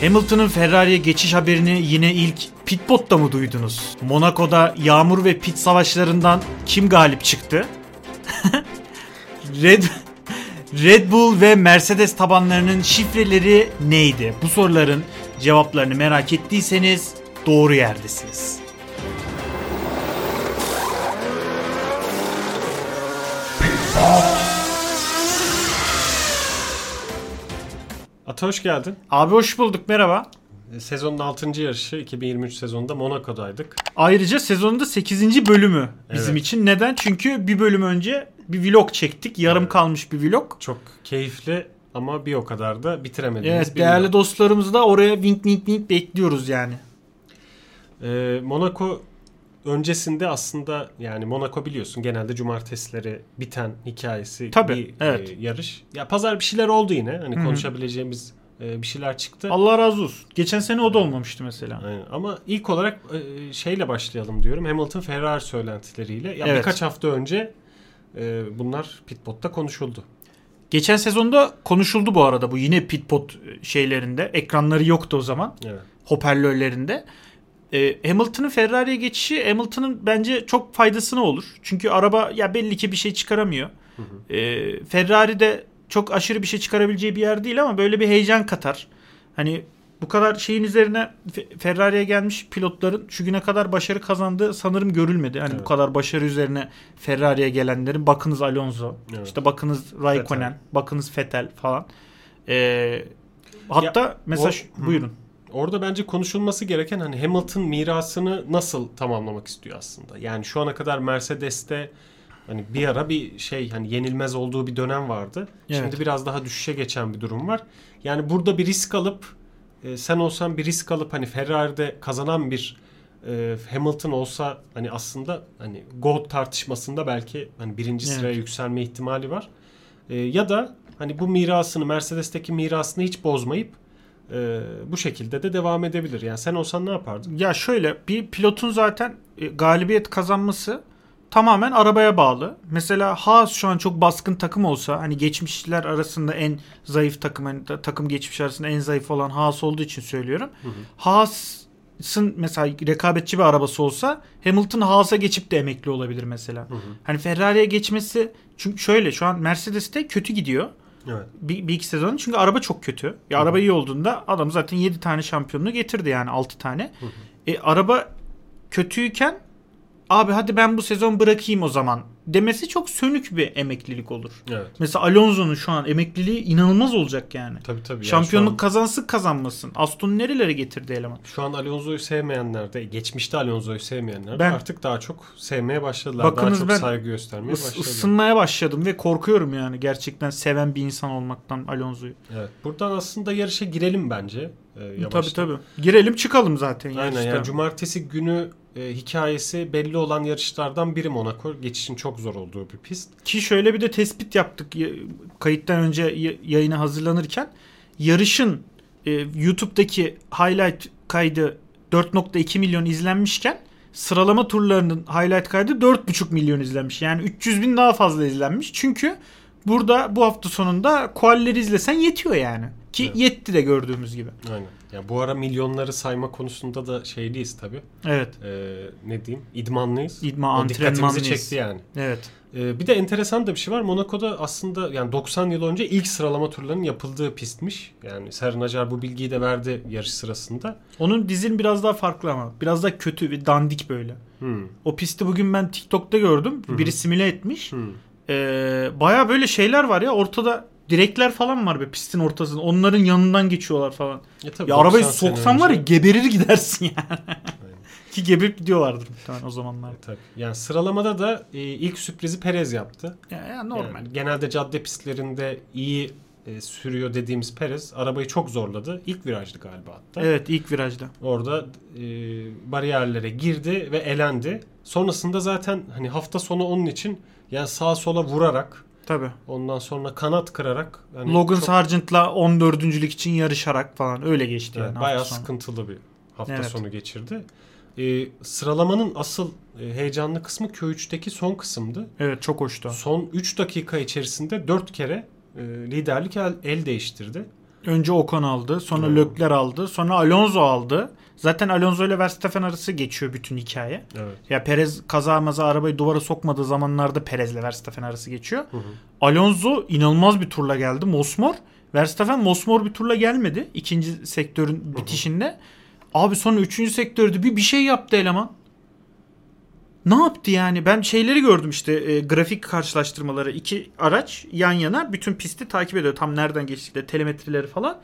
Hamilton'ın Ferrari'ye geçiş haberini yine ilk pitbotta mı duydunuz? Monaco'da yağmur ve pit savaşlarından kim galip çıktı? Red Red Bull ve Mercedes tabanlarının şifreleri neydi? Bu soruların cevaplarını merak ettiyseniz doğru yerdesiniz. Ata hoş geldin. Abi hoş bulduk merhaba. E, Sezonun 6. yarışı 2023 sezonunda Monaco'daydık. Ayrıca sezonun da 8. bölümü bizim Evet. için. Neden? Çünkü bir bölüm önce bir vlog çektik. Yarım Evet. kalmış bir vlog. Çok keyifli ama bir o kadar da bitiremediğimiz Evet bir değerli yıl. dostlarımızı da oraya wink wink wink bekliyoruz yani. E, Monaco öncesinde aslında yani Monaco biliyorsun genelde cumartesileri biten hikayesi Tabii, bir evet. e, yarış. Ya pazar bir şeyler oldu yine. Hani Hı hı. konuşabileceğimiz e, bir şeyler çıktı. Allah razı olsun. Geçen sene o da olmamıştı mesela. Aynen. Ama ilk olarak e, şeyle başlayalım diyorum. Hamilton Ferrari söylentileri Ya Evet. birkaç hafta önce e, bunlar pitbotta konuşuldu. Geçen sezonda konuşuldu bu arada bu yine pitpot şeylerinde. Ekranları yoktu o zaman. Evet. hoparlörlerinde. E, Hamilton'ın Ferrari'ye geçişi Hamilton'ın bence çok faydasına olur. Çünkü araba ya belli ki bir şey çıkaramıyor. E, Ferrari de çok aşırı bir şey çıkarabileceği bir yer değil ama böyle bir heyecan katar. Hani bu kadar şeyin üzerine Fe- Ferrari'ye gelmiş pilotların şu güne kadar başarı kazandığı sanırım görülmedi. Hani bu Evet. kadar başarı üzerine Ferrari'ye gelenlerin bakınız Alonso, Evet. işte bakınız Raikkonen, Vettel. bakınız Vettel falan. E, hatta mesela o- şu- Hı. buyurun. Orada bence konuşulması gereken hani Hamilton mirasını nasıl tamamlamak istiyor aslında. Yani şu ana kadar Mercedes'te hani bir ara bir şey hani yenilmez olduğu bir dönem vardı. Evet. Şimdi biraz daha düşüşe geçen bir durum var. Yani burada bir risk alıp e, sen olsan bir risk alıp hani Ferrari'de kazanan bir e, Hamilton olsa hani aslında hani GOAT tartışmasında belki hani birinci Evet. sıraya yükselme ihtimali var. E, ya da hani bu mirasını Mercedes'teki mirasını hiç bozmayıp e, bu şekilde de devam edebilir. Yani sen olsan ne yapardın? Ya şöyle bir pilotun zaten e, galibiyet kazanması tamamen arabaya bağlı. Mesela Haas şu an çok baskın takım olsa hani geçmişler arasında en zayıf takım hani ta- takım geçmiş arasında en zayıf olan Haas olduğu için söylüyorum. Hı hı. Haas'ın mesela rekabetçi bir arabası olsa Hamilton Haas'a geçip de emekli olabilir mesela. Hı hı. Hani Ferrari'ye geçmesi çünkü şöyle şu an Mercedes'te kötü gidiyor. Evet. Bir, bir iki sezon çünkü araba çok kötü. Ya Hı hı. araba iyi olduğunda adam zaten 7 tane şampiyonluğu getirdi yani 6 tane. E, araba kötüyken abi hadi ben bu sezon bırakayım o zaman demesi çok sönük bir emeklilik olur. Evet. Mesela Alonso'nun şu an emekliliği inanılmaz olacak yani. Tabii tabii. Yani Şampiyonluk şu an- kazansın kazanmasın. Aston nerelere getirdi eleman? Şu an Alonso'yu sevmeyenler de, geçmişte Alonso'yu sevmeyenler Ben- artık daha çok sevmeye başladılar. Bakınız daha çok ben saygı göstermeye Is- başladılar. ısınmaya başladım ve korkuyorum yani gerçekten seven bir insan olmaktan Alonso'yu. Evet. Buradan aslında yarışa girelim bence. E, yavaştan. Tabii tabii. Girelim çıkalım zaten Aynen yarışta. yani cumartesi günü e, hikayesi belli olan yarışlardan biri Monaco. Geçişin çok zor olduğu bir pist. Ki şöyle bir de tespit yaptık kayıttan önce yayına hazırlanırken. Yarışın e, YouTube'daki highlight kaydı 4.2 milyon izlenmişken sıralama turlarının highlight kaydı 4.5 milyon izlenmiş. Yani 300 bin daha fazla izlenmiş. Çünkü burada bu hafta sonunda kualleri izlesen yetiyor yani. Ki Evet. yetti de gördüğümüz gibi. Aynen. Ya bu ara milyonları sayma konusunda da şeyliyiz tabii. Evet. E, ne diyeyim? İdmanlıyız. İdman, O dikkatimizi çekti yani. Evet. Ee, bir de enteresan da bir şey var. Monaco'da aslında yani 90 yıl önce ilk sıralama turlarının yapıldığı pistmiş. Yani Serhan Acar bu bilgiyi de verdi yarış sırasında. Onun dizin biraz daha farklı ama. Biraz daha kötü ve dandik böyle. Hmm. O pisti bugün ben TikTok'ta gördüm. Hı. Biri simüle etmiş. Hmm. Ee, Baya böyle şeyler var ya ortada direkler falan var be pistin ortasında. Onların yanından geçiyorlar falan. Ya, tabii Ya arabayı 90 sene soksan var ya geberir gidersin yani. Ki geberip gidiyorlardır muhtemelen o zamanlar. Tabii. Yani sıralamada da e, ilk sürprizi Perez yaptı. Ya, ya normal. Yani genelde cadde pistlerinde iyi e, sürüyor dediğimiz Perez arabayı çok zorladı. İlk virajdı galiba hatta. Evet ilk virajda. Orada e, bariyerlere girdi ve elendi. Sonrasında zaten hani hafta sonu onun için yani sağa sola vurarak Tabii. ondan sonra kanat kırarak yani Logan çok- Sargent'la 14. için yarışarak falan öyle geçti Evet, yani. bayağı sıkıntılı bir hafta Evet. sonu geçirdi. Ee, sıralamanın asıl e, heyecanlı kısmı Q3'teki son kısımdı. Evet çok hoştu. Son 3 dakika içerisinde 4 kere e, liderlik el, el değiştirdi. Önce Ocon aldı, sonra Hmm. Leclerc aldı, sonra Alonso aldı. Zaten Alonso ile Verstappen arası geçiyor bütün hikaye. Evet. Ya Perez kaza maza arabayı duvara sokmadığı zamanlarda Perez ile Verstappen arası geçiyor. Hı hı. Alonso inanılmaz bir turla geldi. Mosmor. Verstappen mosmor bir turla gelmedi. ikinci sektörün bitişinde. Abi sonra üçüncü sektörde bir bir şey yaptı eleman. Ne yaptı yani? Ben şeyleri gördüm işte e, grafik karşılaştırmaları. iki araç yan yana bütün pisti takip ediyor. Tam nereden geçtikleri telemetreleri falan.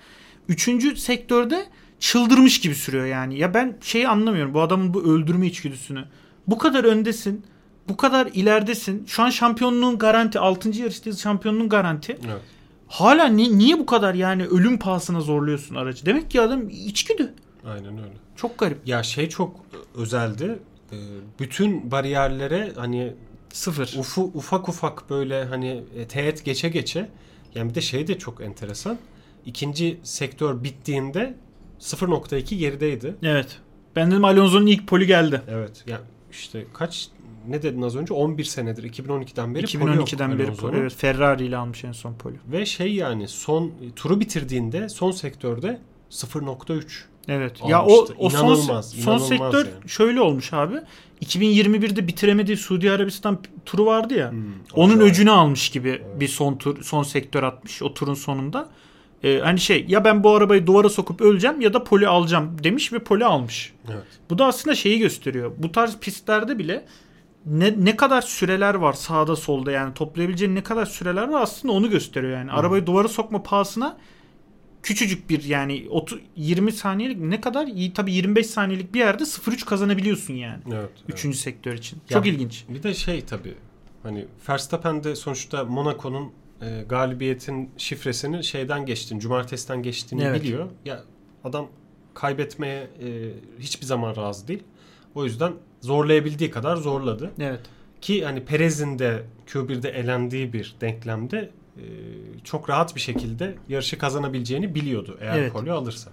Üçüncü sektörde çıldırmış gibi sürüyor yani. Ya ben şeyi anlamıyorum. Bu adamın bu öldürme içgüdüsünü. Bu kadar öndesin. Bu kadar ileridesin. Şu an şampiyonluğun garanti. 6. yarıştayız şampiyonluğun garanti. Evet. Hala ni- niye bu kadar yani ölüm pahasına zorluyorsun aracı? Demek ki adam içgüdü. Aynen öyle. Çok garip. Ya şey çok özeldi. Ee, Bütün bariyerlere hani Sıfır. ufu, ufak ufak böyle hani e, teğet geçe geçe yani bir de şey de çok enteresan. İkinci sektör bittiğinde 0.2 gerideydi. Evet. Ben dedim Alonso'nun ilk poli geldi. Evet. Ya işte kaç ne dedin az önce 11 senedir 2012'den beri poli yok 2012'den beri Alonso'nun. poli. Evet, Ferrari ile almış en son poli. Ve şey yani son turu bitirdiğinde son sektörde 0.3. Evet. Almıştı. Ya o o son İnanılmaz, son inanılmaz sektör yani. şöyle olmuş abi. 2021'de bitiremediği Suudi Arabistan turu vardı ya. Hmm, Onun acayip. öcünü almış gibi Evet. bir son tur son sektör atmış o turun sonunda. Ee, hani şey ya ben bu arabayı duvara sokup öleceğim ya da poli alacağım demiş ve poli almış. Evet. Bu da aslında şeyi gösteriyor. Bu tarz pistlerde bile ne, ne kadar süreler var sağda solda yani toplayabileceğin ne kadar süreler var aslında onu gösteriyor yani. Hı. Arabayı duvara sokma pahasına küçücük bir yani 30, 20 saniyelik ne kadar tabii 25 saniyelik bir yerde 0-3 kazanabiliyorsun yani. Evet. evet. Üçüncü sektör için. Ya- Çok ilginç. Bir de şey tabii hani Verstappen de sonuçta Monaco'nun e, galibiyetin şifresini şeyden geçtiğini, cumartesiden geçtiğini Evet. biliyor. Ya adam kaybetmeye e, hiçbir zaman razı değil. O yüzden zorlayabildiği kadar zorladı. Evet. Ki hani Perez'in de Q1'de elendiği bir denklemde çok rahat bir şekilde yarışı kazanabileceğini biliyordu eğer Evet. pole alırsa.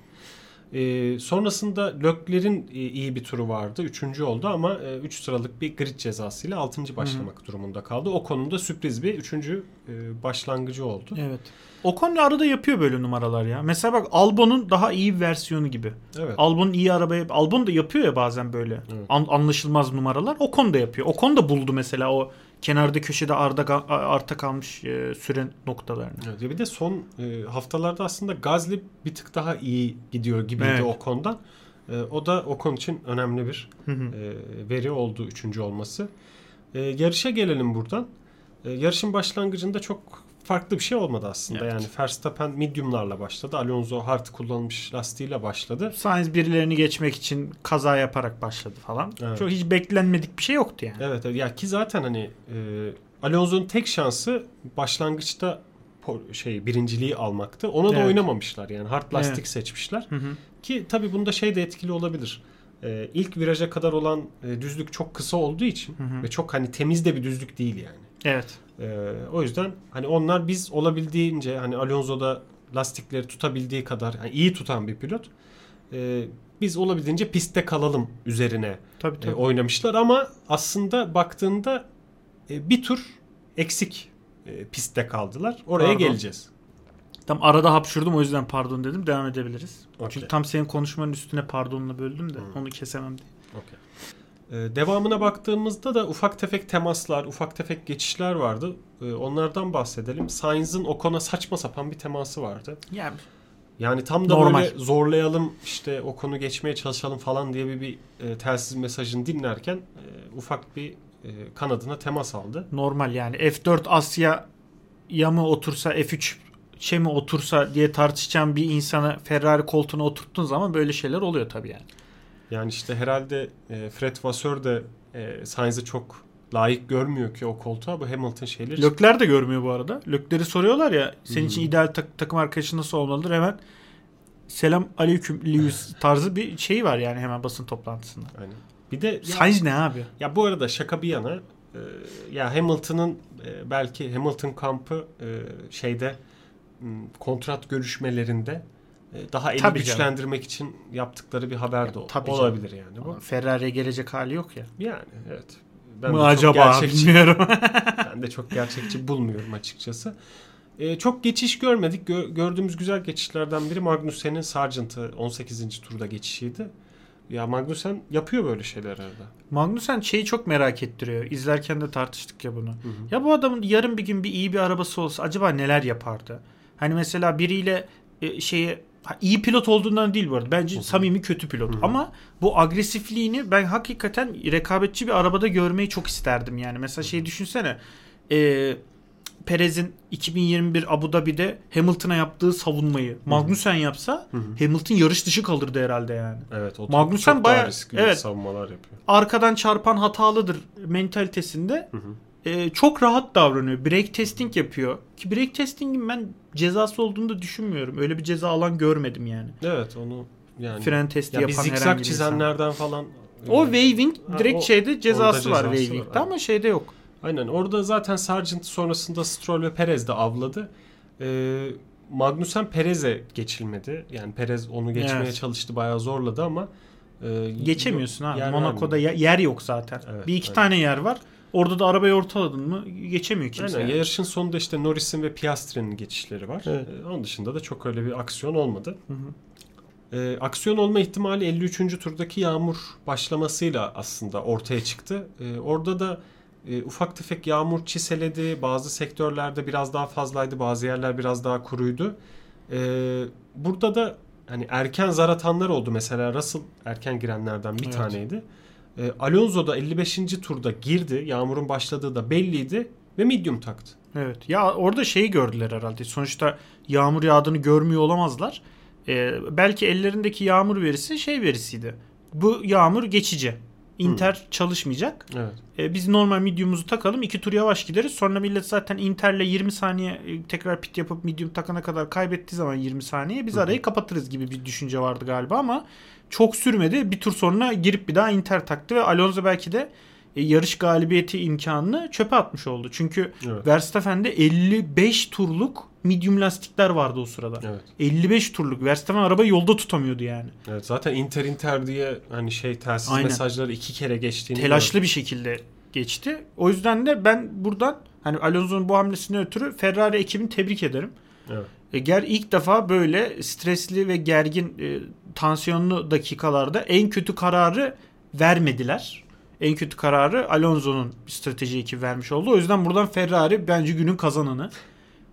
E, sonrasında Leclerc'in e, iyi bir turu vardı. Üçüncü oldu ama 3 sıralık bir grid cezasıyla altıncı başlamak durumunda kaldı. O konuda sürpriz bir üçüncü e, başlangıcı oldu. Evet. Ocon arada yapıyor böyle numaralar ya. Mesela bak Albon'un daha iyi bir versiyonu gibi. Evet. Albon'un iyi arabaya Albon da yapıyor ya bazen böyle. Evet. An- anlaşılmaz numaralar. Ocon da yapıyor. Ocon da buldu mesela o kenarda köşede arda arta kalmış e, süre noktalarını. Evet, bir de son e, haftalarda aslında Gazli bir tık daha iyi gidiyor gibiydi Evet. Ocon'dan. E, o da Ocon için önemli bir Hı hı. e, veri oldu üçüncü olması. E, yarışa gelelim buradan. E, yarışın başlangıcında çok farklı bir şey olmadı aslında. Evet. Yani Verstappen mediumlarla başladı. Alonso hard kullanılmış lastiğiyle başladı. Sainz birilerini geçmek için kaza yaparak başladı falan. Evet. Çok hiç beklenmedik bir şey yoktu yani. Evet, evet. ya ki zaten hani e, Alonso'nun tek şansı başlangıçta şey birinciliği almaktı. Ona da Evet. oynamamışlar yani hard lastik Evet. seçmişler. Hı hı. Ki tabii bunda şey de etkili olabilir. Ee, ilk viraja kadar olan e, düzlük çok kısa olduğu için Hı hı. ve çok hani temiz de bir düzlük değil yani. Evet. Ee, o yüzden hani onlar biz olabildiğince hani Alonso'da lastikleri tutabildiği kadar yani iyi tutan bir pilot. e, biz olabildiğince pistte kalalım üzerine Tabii e, tabii. oynamışlar ama aslında baktığında e, bir tur eksik e, pistte kaldılar. Oraya Pardon. geleceğiz. Tam arada hapşurdum o yüzden pardon dedim. Devam edebiliriz. Okey. Çünkü tam senin konuşmanın üstüne pardonla böldüm de Hı. onu kesemem diye. Okey. Ee, devamına baktığımızda da ufak tefek temaslar, ufak tefek geçişler vardı. Ee, onlardan bahsedelim. Sainz'ın Ocon'a saçma sapan bir teması vardı. Yani Yani tam da Normal. böyle zorlayalım işte Ocon'u geçmeye çalışalım falan diye bir, bir e, telsiz mesajını dinlerken e, ufak bir e, kanadına temas aldı. normal yani F4 Asya ya mı otursa F3 şey mi otursa diye tartışacağım bir insana Ferrari koltuğuna oturttuğun zaman böyle şeyler oluyor tabii yani. Yani işte herhalde e, Fred Vasseur de e, Sainz'ı çok layık görmüyor ki o koltuğa. Bu Hamilton şeyleri Lökler de görmüyor bu arada. Lökleri soruyorlar ya senin için Hı. ideal tak- takım arkadaşın nasıl olmalıdır? Hemen selam aleyküm Lewis tarzı bir şey var yani hemen basın toplantısında. Yani. Bir de Sainz ne abi? Ya bu arada şaka bir yana e, ya Hamilton'ın e, belki Hamilton kampı e, şeyde kontrat görüşmelerinde daha eli Tabii canım. güçlendirmek için yaptıkları bir haber de tabii olabilir yani bu. Ferrari'ye gelecek hali yok ya. Yani evet. mı de çok acaba gerçekçi- bilmiyorum. ben de çok gerçekçi bulmuyorum açıkçası. E, çok geçiş görmedik. Gö- gördüğümüz güzel geçişlerden biri Magnussen'in Sargent'ı 18. turda geçişiydi. Ya Magnussen yapıyor böyle şeyler herhalde. Magnussen şeyi çok merak ettiriyor. İzlerken de tartıştık ya bunu. Ya bu adamın yarın bir gün bir iyi bir arabası olsa acaba neler yapardı? Hani mesela biriyle e, şeye ha, iyi pilot olduğundan değil bu arada. Bence Hı hı. samimi kötü pilot. Hı hı. Ama bu agresifliğini ben hakikaten rekabetçi bir arabada görmeyi çok isterdim yani. Mesela şey düşünsene. E, Perez'in 2021 Abu Dhabi'de Hamilton'a yaptığı savunmayı Magnussen yapsa Hı hı. Hamilton yarış dışı kalırdı herhalde yani. Evet o Magnussen çok daha bayağı- riskli evet. savunmalar yapıyor. Arkadan çarpan hatalıdır mentalitesinde Hı hı. E, çok rahat davranıyor. Break testing yapıyor. Ki break testingin ben cezası olduğunu da düşünmüyorum. Öyle bir ceza alan görmedim yani. Evet onu yani Fren testi ya yapan herhangi bir insan. çizenlerden falan O waving Ha, direkt o- şeyde cezası var cezası var, waving'de ama şeyde yok. Aynen orada zaten Sargent sonrasında Stroll ve Perez de avladı. Ee, Magnussen Perez'e geçilmedi. Yani Perez onu geçmeye Evet. çalıştı bayağı zorladı ama e, Geçemiyorsun yer Monaco'da vermiyor. yer yok zaten. Evet, bir iki aynen. tane yer var. Orada da arabayı ortaladın mı geçemiyor kimse. Aynen, yani. yarışın sonunda işte Norris'in ve Piastri'nin geçişleri var. Evet. Ee, onun dışında da çok öyle bir aksiyon olmadı. Hı hı. Ee, aksiyon olma ihtimali 53. turdaki yağmur başlamasıyla aslında ortaya çıktı. Ee, orada da e, ufak tefek yağmur çiseledi. Bazı sektörlerde biraz daha fazlaydı. Bazı yerler biraz daha kuruydu. Ee, burada da hani erken zar atanlar oldu. Mesela Russell erken girenlerden bir Evet. taneydi. Ee, Alonso da 55. turda girdi. Yağmurun başladığı da belliydi ve medium taktı. Evet. Ya orada şeyi gördüler herhalde. Sonuçta yağmur yağdığını görmüyor olamazlar. Ee, belki ellerindeki yağmur verisi şey verisiydi. Bu yağmur geçici. Inter çalışmayacak. Evet. Ee, biz normal medium'umuzu takalım. iki tur yavaş gideriz. Sonra millet zaten Inter'le 20 saniye e, tekrar pit yapıp medium takana kadar kaybettiği zaman 20 saniye biz Hı hı. arayı kapatırız gibi bir düşünce vardı galiba ama çok sürmedi. Bir tur sonra girip bir daha Inter taktı ve Alonso belki de e, yarış galibiyeti imkanını çöpe atmış oldu. Çünkü Evet. Verstappen'de 55 turluk medium lastikler vardı o sırada. Evet. 55 turluk. Verstappen arabayı yolda tutamıyordu yani. Evet zaten Inter Inter diye hani şey telsiz Aynen. mesajları iki kere geçtiğini Telaşlı bir şekilde geçti. O yüzden de ben buradan hani Alonso'nun bu hamlesine ötürü Ferrari ekibini tebrik ederim. Evet. E, Ger ilk defa böyle stresli ve gergin e, tansiyonlu dakikalarda en kötü kararı vermediler. En kötü kararı Alonso'nun strateji ekibi vermiş oldu. O yüzden buradan Ferrari bence günün kazananı.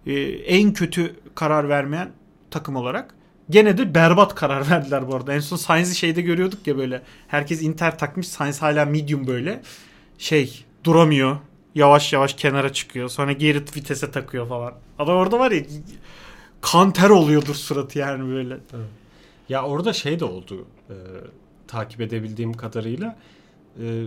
E, en kötü karar vermeyen takım olarak. Gene de berbat karar verdiler bu arada. En son Sainz'i şeyde görüyorduk ya böyle. Herkes Inter takmış. Sainz hala medium böyle. Şey duramıyor. Yavaş yavaş kenara çıkıyor. Sonra geri vitese takıyor falan. Adam orada var ya kan ter oluyordur suratı yani böyle. Ya orada şey de oldu e, takip edebildiğim kadarıyla e,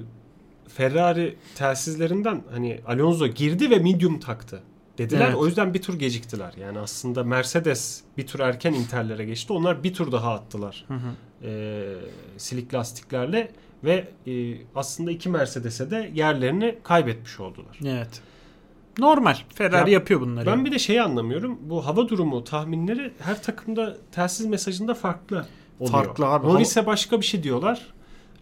Ferrari telsizlerinden hani Alonso girdi ve medium taktı dediler. Evet. O yüzden bir tur geciktiler. Yani aslında Mercedes bir tur erken Inter'lere geçti. Onlar bir tur daha attılar Hı hı. e, silik lastiklerle ve e, aslında iki Mercedes'e de yerlerini kaybetmiş oldular. Evet. Normal. Ferrari Ya, yapıyor bunları. Ben bir de şeyi anlamıyorum. Bu hava durumu tahminleri her takımda telsiz mesajında farklı oluyor. Farklı abi. Norris'e başka bir şey diyorlar.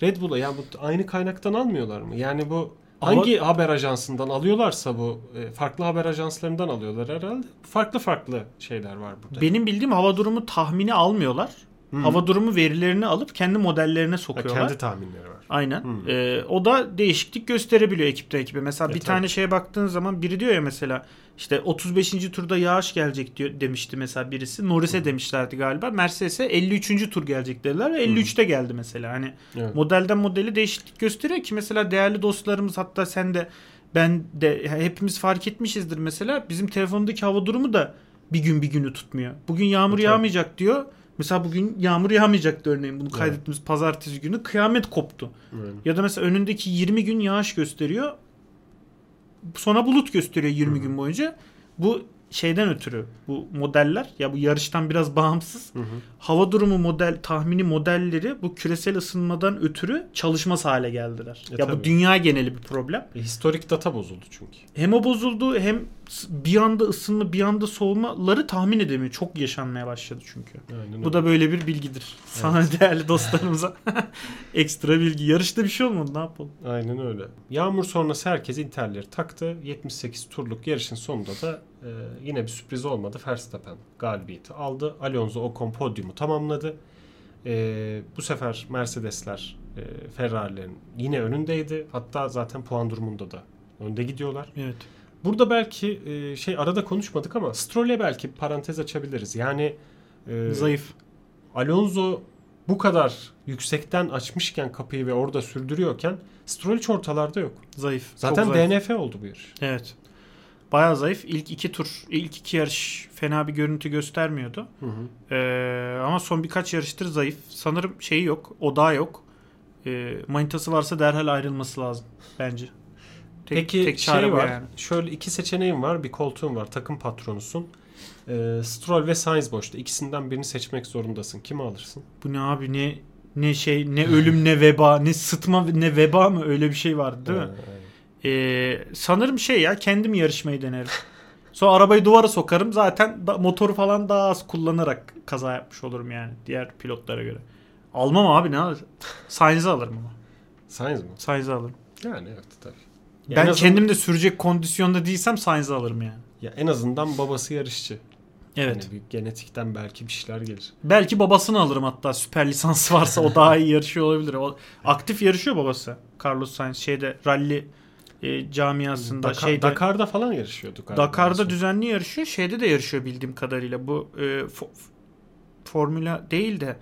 Red Bull'a ya bu aynı kaynaktan almıyorlar mı? Yani bu hangi haber ajansından alıyorlarsa bu e, farklı haber ajanslarından alıyorlar herhalde. Farklı farklı şeyler var burada. Benim bildiğim hava durumu tahmini almıyorlar. Hı. Hava durumu verilerini alıp kendi modellerine Ha, sokuyorlar. kendi tahminleri var. Aynen. Hmm. Ee, o da değişiklik gösterebiliyor ekipten ekibe. Mesela E, bir tabii. tane şeye baktığın zaman biri diyor ya mesela işte 35. turda yağış gelecek diyor demişti mesela birisi. Norris'e demişlerdi galiba. Mercedes'e 53. tur gelecek dediler ve 53'te geldi mesela. Hani Evet. modelden modeli değişiklik gösteriyor ki mesela değerli dostlarımız hatta sen de ben de hepimiz fark etmişizdir mesela bizim telefondaki hava durumu da bir gün bir günü tutmuyor. Bugün yağmur Tabii. yağmayacak diyor. Mesela bugün yağmur yağmayacaktı örneğin bunu Evet. kaydettiğimiz pazartesi günü kıyamet koptu. Yani. Ya da mesela önündeki 20 gün yağış gösteriyor. Sonra bulut gösteriyor 20 Hı hı. gün boyunca. Bu şeyden ötürü bu modeller ya bu yarıştan biraz bağımsız Hı hı. hava durumu model tahmini modelleri bu küresel ısınmadan ötürü çalışmaz hale geldiler. E, ya bu tabii. dünya geneli bir problem. E, historik data bozuldu çünkü. Hem o bozuldu hem bir anda ısınma bir anda soğumaları tahmin edemiyor. Çok yaşanmaya başladı çünkü. Aynen Bu da böyle bir bilgidir. Sana değerli dostlarımıza ekstra bilgi. Yarışta bir şey olmadı ne yapalım? Aynen öyle. Yağmur sonrası herkes interleri taktı. 78 turluk yarışın sonunda da e, yine bir sürpriz olmadı. Verstappen galibiyeti aldı. Alonso Ocon podyumu tamamladı. E, bu sefer Mercedesler e, Ferrari'lerin yine önündeydi. Hatta zaten puan durumunda da önde gidiyorlar. Evet. Burada belki e, şey arada konuşmadık ama Stroll'e belki parantez açabiliriz. Yani e, Zayıf. Alonso bu kadar yüksekten açmışken kapıyı ve orada sürdürüyorken Stroll hiç ortalarda yok. Zayıf. Zaten zayıf. DNF oldu bu yarış. Evet. Bayağı zayıf. İlk iki tur, ilk iki yarış fena bir görüntü göstermiyordu. Hı hı. Ee, ama son birkaç yarıştır zayıf. Sanırım şeyi yok, odağı yok. Ee, manitası varsa derhal ayrılması lazım bence. Tek, Peki tek şey var. yani. Şöyle iki seçeneğin var. Bir koltuğun var. Takım patronusun. Ee, Stroll ve Sainz boşta. İkisinden birini seçmek zorundasın. Kimi alırsın? Bu ne abi ne ne şey ne ölüm ne veba ne sıtma ne veba mı öyle bir şey vardı değil mi? Aynen. Ee, sanırım şey ya kendim yarışmayı denerim. Sonra arabayı duvara sokarım zaten da- motoru falan daha az kullanarak kaza yapmış olurum yani diğer pilotlara göre. Almam abi ne alır? Sainz'i alırım ama. Sainz mi? Sainz'i alırım. Yani evet tabii. Ya ben en azından- kendim de sürecek kondisyonda değilsem Sainz'i alırım yani. Ya en azından babası yarışçı. Evet. Hani bir genetikten belki bir şeyler gelir. Belki babasını alırım hatta süper lisansı varsa o daha iyi yarışıyor olabilir. O aktif yarışıyor babası. Carlos Sainz şeyde rally e, camiasında Dakar- şeyde Dakar'da falan yarışıyordu galiba. Dakar'da düzenli yarışıyor. Şeyde de yarışıyor bildiğim kadarıyla. Bu e, fo- formüla değil de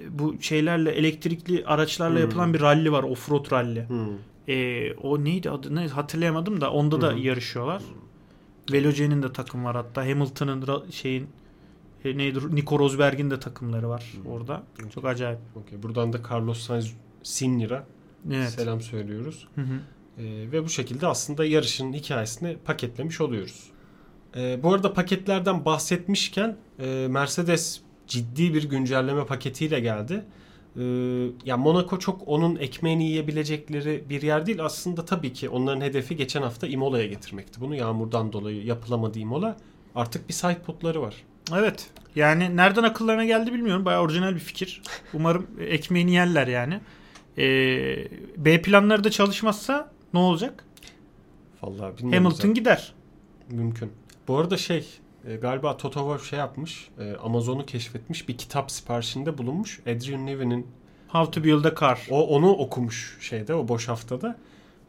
e, bu şeylerle elektrikli araçlarla Hmm. yapılan bir rally var. Offroad rally. Hı. E, o neydi adı? Ne hatırlayamadım da onda da hı. yarışıyorlar. Veloce'nin de takım var hatta. Hamilton'ın şeyin e, neydi? Nico Rosberg'in de takımları var Hı. orada. Çok acayip. Okey. Buradan da Carlos Sainz Senior'a Evet. selam söylüyoruz. Hı hı. Ee, ve bu şekilde aslında yarışın hikayesini paketlemiş oluyoruz. Ee, bu arada paketlerden bahsetmişken e, Mercedes ciddi bir güncelleme paketiyle geldi. Ee, ya Monaco çok onun ekmeğini yiyebilecekleri bir yer değil. Aslında tabii ki onların hedefi geçen hafta Imola'ya getirmekti. Bunu yağmurdan dolayı yapılamadı Imola. Artık bir sidepodları var. Evet. Yani nereden akıllarına geldi bilmiyorum. Bayağı orijinal bir fikir. Umarım ekmeğini yerler yani. Ee, B planları da çalışmazsa ne olacak? Vallahi bilmiyorum. Hamilton gider. Mümkün. Bu arada şey e, galiba Toto Wolff şey yapmış. e, Amazon'u keşfetmiş. Bir kitap siparişinde bulunmuş. Adrian Nevin'in How to build a car. o onu okumuş şeyde o boş haftada.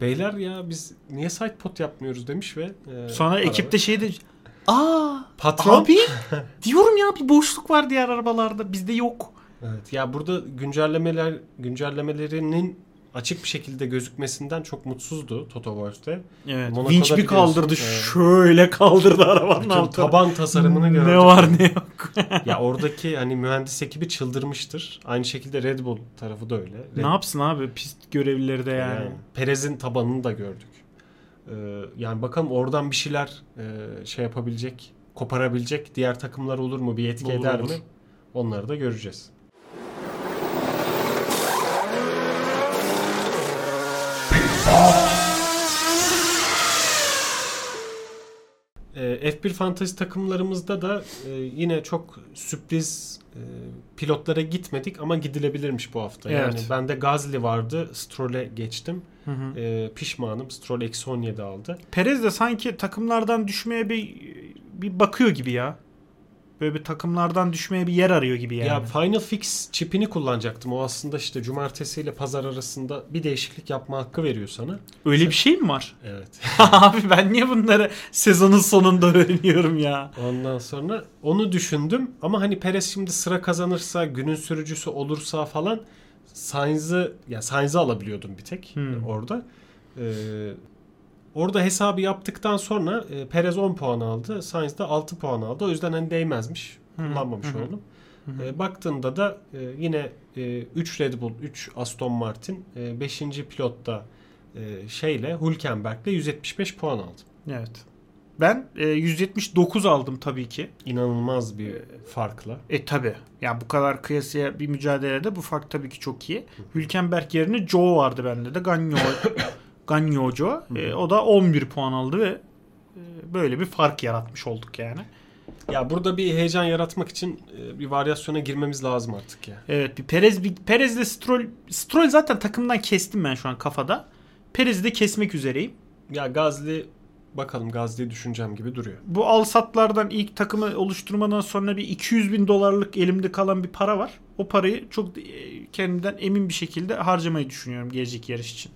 Beyler ya biz niye sidepod yapmıyoruz demiş ve e, Sonra araba- ekipte şey de Aa patron abi diyorum ya bir boşluk var diğer arabalarda bizde yok. Evet ya burada güncellemeler güncellemelerinin açık bir şekilde gözükmesinden çok mutsuzdu Toto Wolff de. Evet. Monaco'da Vinç bir kaldırdı. evet. Şöyle kaldırdı arabanın altına. taban tasarımını gördük. Ne var ne yok. ya oradaki hani mühendis ekibi çıldırmıştır. Aynı şekilde Red Bull tarafı da öyle. Red ne yapsın abi pist görevlileri de yani. Yani Perez'in tabanını da gördük. Ee, yani bakalım oradan bir şeyler e, şey yapabilecek, koparabilecek diğer takımlar olur mu, bir etki Olur, eder olur. mi? Onları da göreceğiz. F1 Fantasy takımlarımızda da e, yine çok sürpriz e, pilotlara gitmedik ama gidilebilirmiş bu hafta. Yani Evet. bende Gazli vardı, Stroll'e geçtim. Hı hı. E, pişmanım. Stroll eksi 17 aldı. Perez de sanki takımlardan düşmeye bir bir bakıyor gibi ya. Böyle bir takımlardan düşmeye bir yer arıyor gibi yani. Ya Final Fix çipini kullanacaktım. O aslında işte cumartesi ile pazar arasında bir değişiklik yapma hakkı veriyor sana. Öyle bir şey mi var? Evet. Abi ben niye bunları sezonun sonunda öğreniyorum ya? Ondan sonra onu düşündüm ama hani Perez şimdi sıra kazanırsa, günün sürücüsü olursa falan Sainz'ı ya Sainz'ı alabiliyordum bir tek Hmm. orada. Ee, orada hesabı yaptıktan sonra e, Perez 10 puan aldı, Sainz de 6 puan aldı. O yüzden hani değmezmiş. Kullanmamış hı hı. oldum. E, baktığında da e, yine 3 Red Bull, 3 Aston Martin, 5. pilotta e, şeyle Hülkenberg'le 175 puan aldım. Evet. Ben e, 179 aldım tabii ki. İnanılmaz bir farkla. E tabi. Yani bu kadar kıyasıya bir mücadelede bu fark tabii ki çok iyi. Hülkenberg yerine Joe vardı bende de. Ganyo, Ganyo Joe. E, o da 11 puan aldı ve e, böyle bir fark yaratmış olduk yani. Ya burada bir heyecan yaratmak için e, bir varyasyona girmemiz lazım artık ya. Evet bir Perez bir Perez'le Stroll Stroll zaten takımdan kestim ben şu an kafada. Perez'i de kesmek üzereyim. Ya Gazli bakalım Gazze'yi düşüneceğim gibi duruyor. Bu al satlardan ilk takımı oluşturmadan sonra bir 200 bin dolarlık elimde kalan bir para var. O parayı çok e, kendimden emin bir şekilde harcamayı düşünüyorum gelecek yarış için.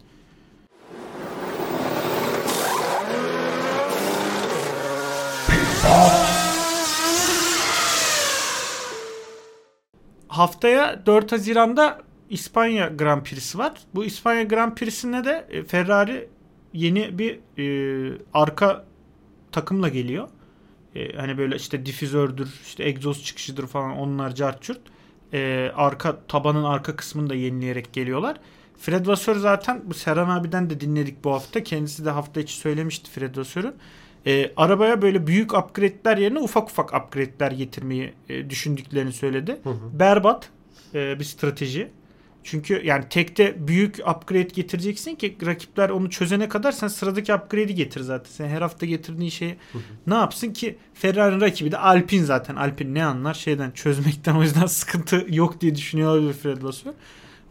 Haftaya 4 Haziran'da İspanya Grand Prix'si var. Bu İspanya Grand Prix'sinde de e, Ferrari yeni bir e, arka takımla geliyor. E, hani böyle işte difüzördür, işte egzoz çıkışıdır falan onlar carçurt. E, arka tabanın arka kısmını da yenileyerek geliyorlar. Fred Vasseur zaten bu Serhan abiden de dinledik bu hafta. Kendisi de hafta içi söylemişti Fred Vasseur'u. E, arabaya böyle büyük upgrade'ler yerine ufak ufak upgrade'ler getirmeyi e, düşündüklerini söyledi. Hı hı. Berbat e, bir strateji. Çünkü yani tekte büyük upgrade getireceksin ki rakipler onu çözene kadar sen sıradaki upgrade'i getir zaten. Sen her hafta getirdiğin şeyi ne yapsın ki Ferrari'nin rakibi de Alpine zaten. Alpine ne anlar şeyden çözmekten o yüzden sıkıntı yok diye düşünüyor olabilir Fred Vasseur.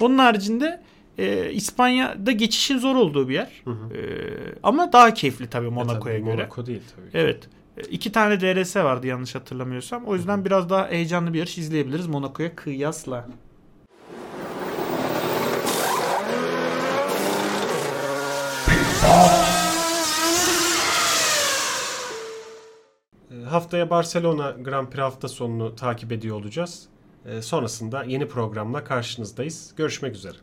Onun haricinde e, İspanya'da geçişin zor olduğu bir yer. Hı hı. E, ama daha keyifli tabii E Monaco'ya tabii, göre. Monaco değil tabii. ki. Evet. E, iki tane DRS vardı yanlış hatırlamıyorsam. O yüzden biraz daha heyecanlı bir yarış izleyebiliriz Monaco'ya kıyasla. E, Haftaya Barcelona Grand Prix hafta sonunu takip ediyor olacağız. E, Sonrasında yeni programla karşınızdayız. Görüşmek üzere.